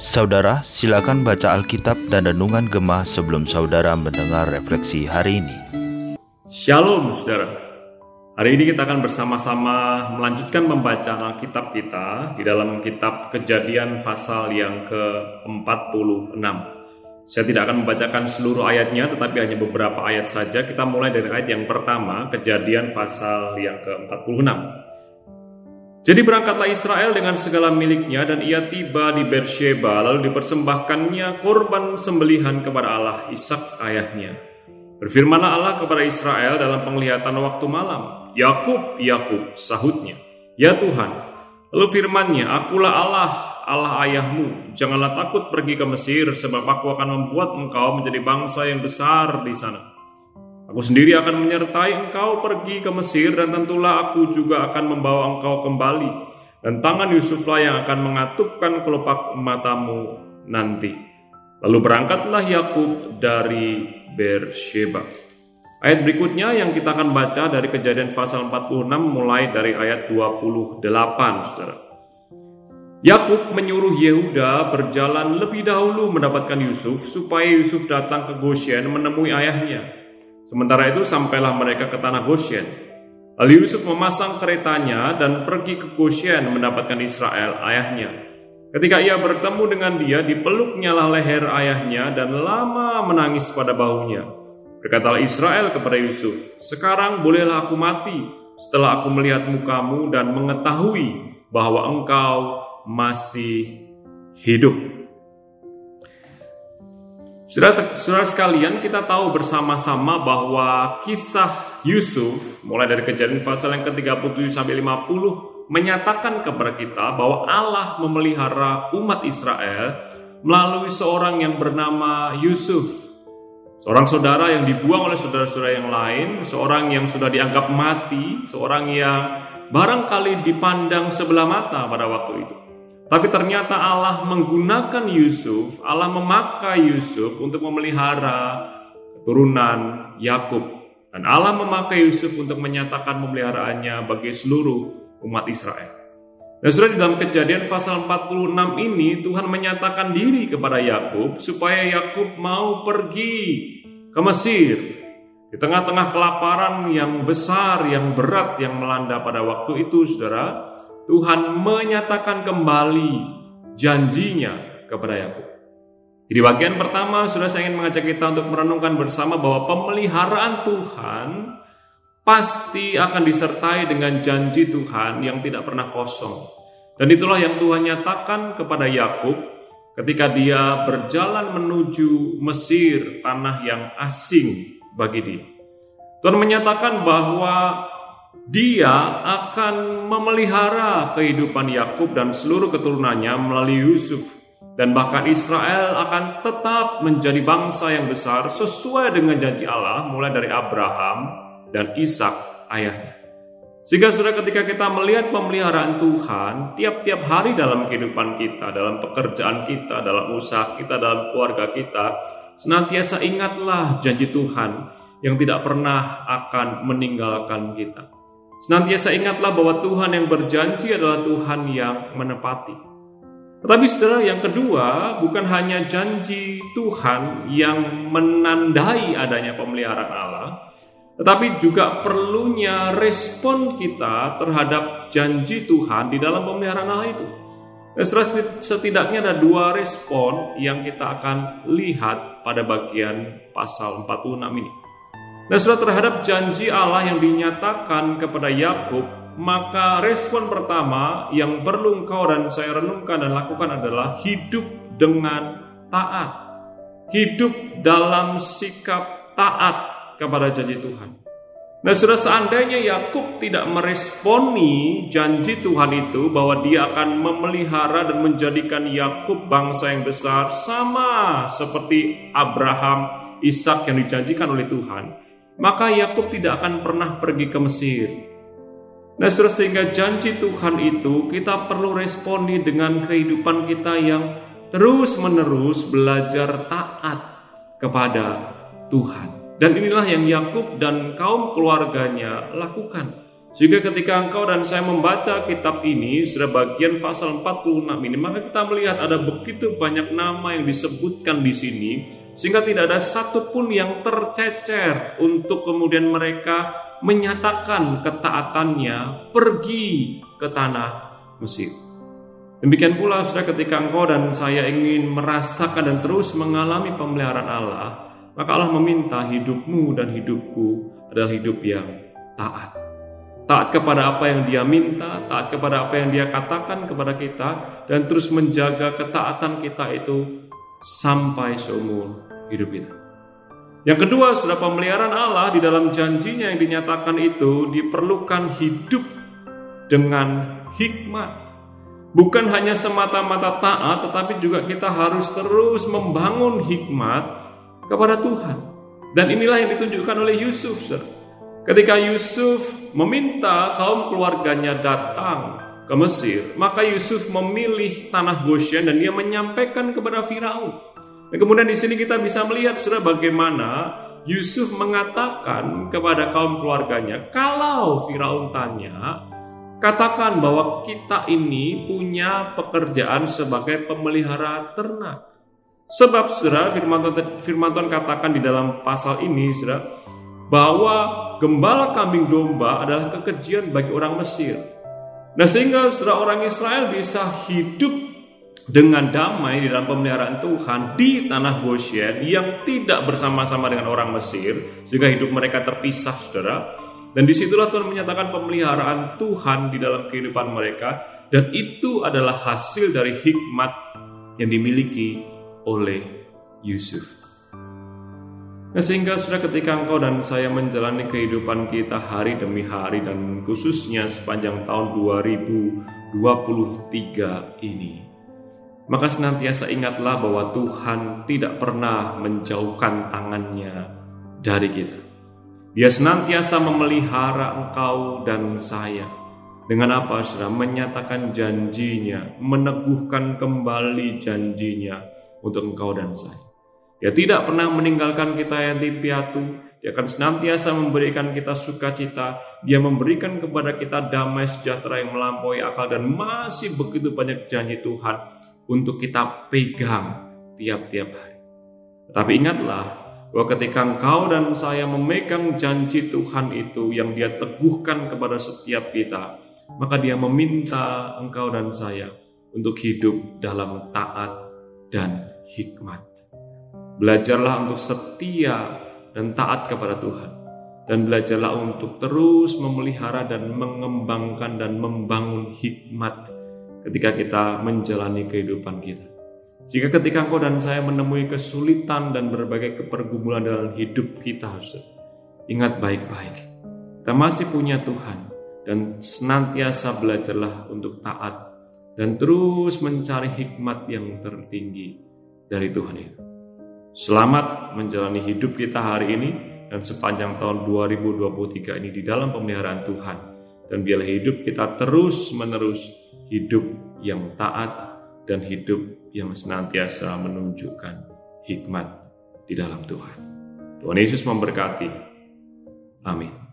Saudara, silakan baca Alkitab dan Renungan Gemah sebelum saudara mendengar refleksi hari ini. Shalom saudara. Hari ini kita akan bersama-sama melanjutkan pembacaan Alkitab kita di dalam kitab Kejadian pasal yang ke-46. Saya tidak akan membacakan seluruh ayatnya tetapi hanya beberapa ayat saja. Kita mulai dari ayat yang pertama, Kejadian pasal yang ke-46. Jadi berangkatlah Israel dengan segala miliknya dan ia tiba di Beersheba lalu dipersembahkannya korban sembelihan kepada Allah Ishak ayahnya. Berfirmanlah Allah kepada Israel dalam penglihatan waktu malam, Yakub, Yakub, sahutnya, Ya Tuhan. Lalu firmannya, Akulah Allah, Allah ayahmu. Janganlah takut pergi ke Mesir, sebab aku akan membuat engkau menjadi bangsa yang besar di sana. Aku sendiri akan menyertai engkau pergi ke Mesir dan tentulah aku juga akan membawa engkau kembali. Dan tangan Yusuflah yang akan mengatupkan kelopak matamu nanti. Lalu berangkatlah Yakub dari Beersheba. Ayat berikutnya yang kita akan baca dari kejadian pasal 46 mulai dari ayat 28, saudara. Yakub menyuruh Yehuda berjalan lebih dahulu mendapatkan Yusuf supaya Yusuf datang ke Goshen menemui ayahnya. Sementara itu sampailah mereka ke tanah Goshen. Lalu Yusuf memasang keretanya dan pergi ke Goshen mendapatkan Israel, ayahnya. Ketika ia bertemu dengan dia, dipeluknya lah leher ayahnya dan lama menangis pada bahunya. Berkatalah Israel kepada Yusuf, Sekarang bolehlah aku mati setelah aku melihat mukamu dan mengetahui bahwa engkau masih hidup. Saudara, saudara sekalian, kita tahu bersama-sama bahwa kisah Yusuf mulai dari kejadian pasal yang ke-37 sampai 50 menyatakan kepada kita bahwa Allah memelihara umat Israel melalui seorang yang bernama Yusuf. Seorang saudara yang dibuang oleh saudara-saudara yang lain, seorang yang sudah dianggap mati, seorang yang barangkali dipandang sebelah mata pada waktu itu. Tapi ternyata Allah menggunakan Yusuf, Allah memakai Yusuf untuk memelihara keturunan Yakub. Dan Allah memakai Yusuf untuk menyatakan pemeliharaannya bagi seluruh umat Israel. Dan sudah di dalam kejadian pasal 46 ini Tuhan menyatakan diri kepada Yakub supaya Yakub mau pergi ke Mesir. Di tengah-tengah kelaparan yang besar, yang berat yang melanda pada waktu itu, saudara, Tuhan menyatakan kembali janjinya kepada Yakub. Di bagian pertama, sudah saya ingin mengajak kita untuk merenungkan bersama bahwa pemeliharaan Tuhan pasti akan disertai dengan janji Tuhan yang tidak pernah kosong. Dan itulah yang Tuhan nyatakan kepada Yakub ketika dia berjalan menuju Mesir, tanah yang asing bagi dia. Tuhan menyatakan bahwa dia akan memelihara kehidupan Yakub dan seluruh keturunannya melalui Yusuf dan bahkan Israel akan tetap menjadi bangsa yang besar sesuai dengan janji Allah mulai dari Abraham dan Ishak ayahnya. Sehingga sudah ketika kita melihat pemeliharaan Tuhan tiap-tiap hari dalam kehidupan kita, dalam pekerjaan kita, dalam usaha kita, dalam keluarga kita, senantiasa ingatlah janji Tuhan yang tidak pernah akan meninggalkan kita. Senantiasa ingatlah bahwa Tuhan yang berjanji adalah Tuhan yang menepati. Tetapi saudara yang kedua bukan hanya janji Tuhan yang menandai adanya pemeliharaan Allah, tetapi juga perlunya respon kita terhadap janji Tuhan di dalam pemeliharaan Allah itu. Dan setidaknya ada dua respon yang kita akan lihat pada bagian pasal 46 ini. Dan sudah terhadap janji Allah yang dinyatakan kepada Yakub, maka respon pertama yang perlu engkau dan saya renungkan dan lakukan adalah hidup dengan taat. Hidup dalam sikap taat kepada janji Tuhan. Nah, sudah seandainya Yakub tidak meresponi janji Tuhan itu bahwa dia akan memelihara dan menjadikan Yakub bangsa yang besar sama seperti Abraham, Ishak yang dijanjikan oleh Tuhan, maka Yakub tidak akan pernah pergi ke Mesir. Nah, sehingga janji Tuhan itu kita perlu responi dengan kehidupan kita yang terus-menerus belajar taat kepada Tuhan. Dan inilah yang Yakub dan kaum keluarganya lakukan. Sehingga ketika engkau dan saya membaca kitab ini, sudah bagian pasal 46 ini, maka kita melihat ada begitu banyak nama yang disebutkan di sini, sehingga tidak ada satupun yang tercecer untuk kemudian mereka menyatakan ketaatannya pergi ke tanah Mesir. Demikian pula sudah ketika engkau dan saya ingin merasakan dan terus mengalami pemeliharaan Allah, maka Allah meminta hidupmu dan hidupku adalah hidup yang taat taat kepada apa yang dia minta, taat kepada apa yang dia katakan kepada kita, dan terus menjaga ketaatan kita itu sampai seumur hidup kita. Yang kedua, sudah pemeliharaan Allah di dalam janjinya yang dinyatakan itu diperlukan hidup dengan hikmat. Bukan hanya semata-mata taat, tetapi juga kita harus terus membangun hikmat kepada Tuhan. Dan inilah yang ditunjukkan oleh Yusuf. Ketika Yusuf meminta kaum keluarganya datang ke Mesir, maka Yusuf memilih tanah Goshen dan dia menyampaikan kepada Firaun. Dan kemudian di sini kita bisa melihat sudah bagaimana Yusuf mengatakan kepada kaum keluarganya, kalau Firaun tanya, katakan bahwa kita ini punya pekerjaan sebagai pemelihara ternak. Sebab saudara firman firman Tuhan katakan di dalam pasal ini saudara bahwa gembala kambing domba adalah kekejian bagi orang Mesir. Nah sehingga saudara orang Israel bisa hidup dengan damai di dalam pemeliharaan Tuhan di tanah Goshen yang tidak bersama-sama dengan orang Mesir sehingga hidup mereka terpisah saudara. Dan di situlah Tuhan menyatakan pemeliharaan Tuhan di dalam kehidupan mereka dan itu adalah hasil dari hikmat yang dimiliki oleh Yusuf. Nah, sehingga sudah ketika engkau dan saya menjalani kehidupan kita hari demi hari dan khususnya sepanjang tahun 2023 ini. Maka senantiasa ingatlah bahwa Tuhan tidak pernah menjauhkan tangannya dari kita. Dia senantiasa memelihara engkau dan saya. Dengan apa sudah menyatakan janjinya, meneguhkan kembali janjinya untuk engkau dan saya. Dia tidak pernah meninggalkan kita yang piatu. Dia akan senantiasa memberikan kita sukacita. Dia memberikan kepada kita damai sejahtera yang melampaui akal dan masih begitu banyak janji Tuhan untuk kita pegang tiap-tiap hari. Tapi ingatlah bahwa ketika engkau dan saya memegang janji Tuhan itu yang dia teguhkan kepada setiap kita, maka dia meminta engkau dan saya untuk hidup dalam taat dan hikmat. Belajarlah untuk setia dan taat kepada Tuhan. Dan belajarlah untuk terus memelihara dan mengembangkan dan membangun hikmat ketika kita menjalani kehidupan kita. Jika ketika engkau dan saya menemui kesulitan dan berbagai kepergumulan dalam hidup kita, ingat baik-baik. Kita masih punya Tuhan dan senantiasa belajarlah untuk taat dan terus mencari hikmat yang tertinggi dari Tuhan itu. Selamat menjalani hidup kita hari ini dan sepanjang tahun 2023 ini di dalam pemeliharaan Tuhan. Dan biarlah hidup kita terus-menerus hidup yang taat dan hidup yang senantiasa menunjukkan hikmat di dalam Tuhan. Tuhan Yesus memberkati. Amin.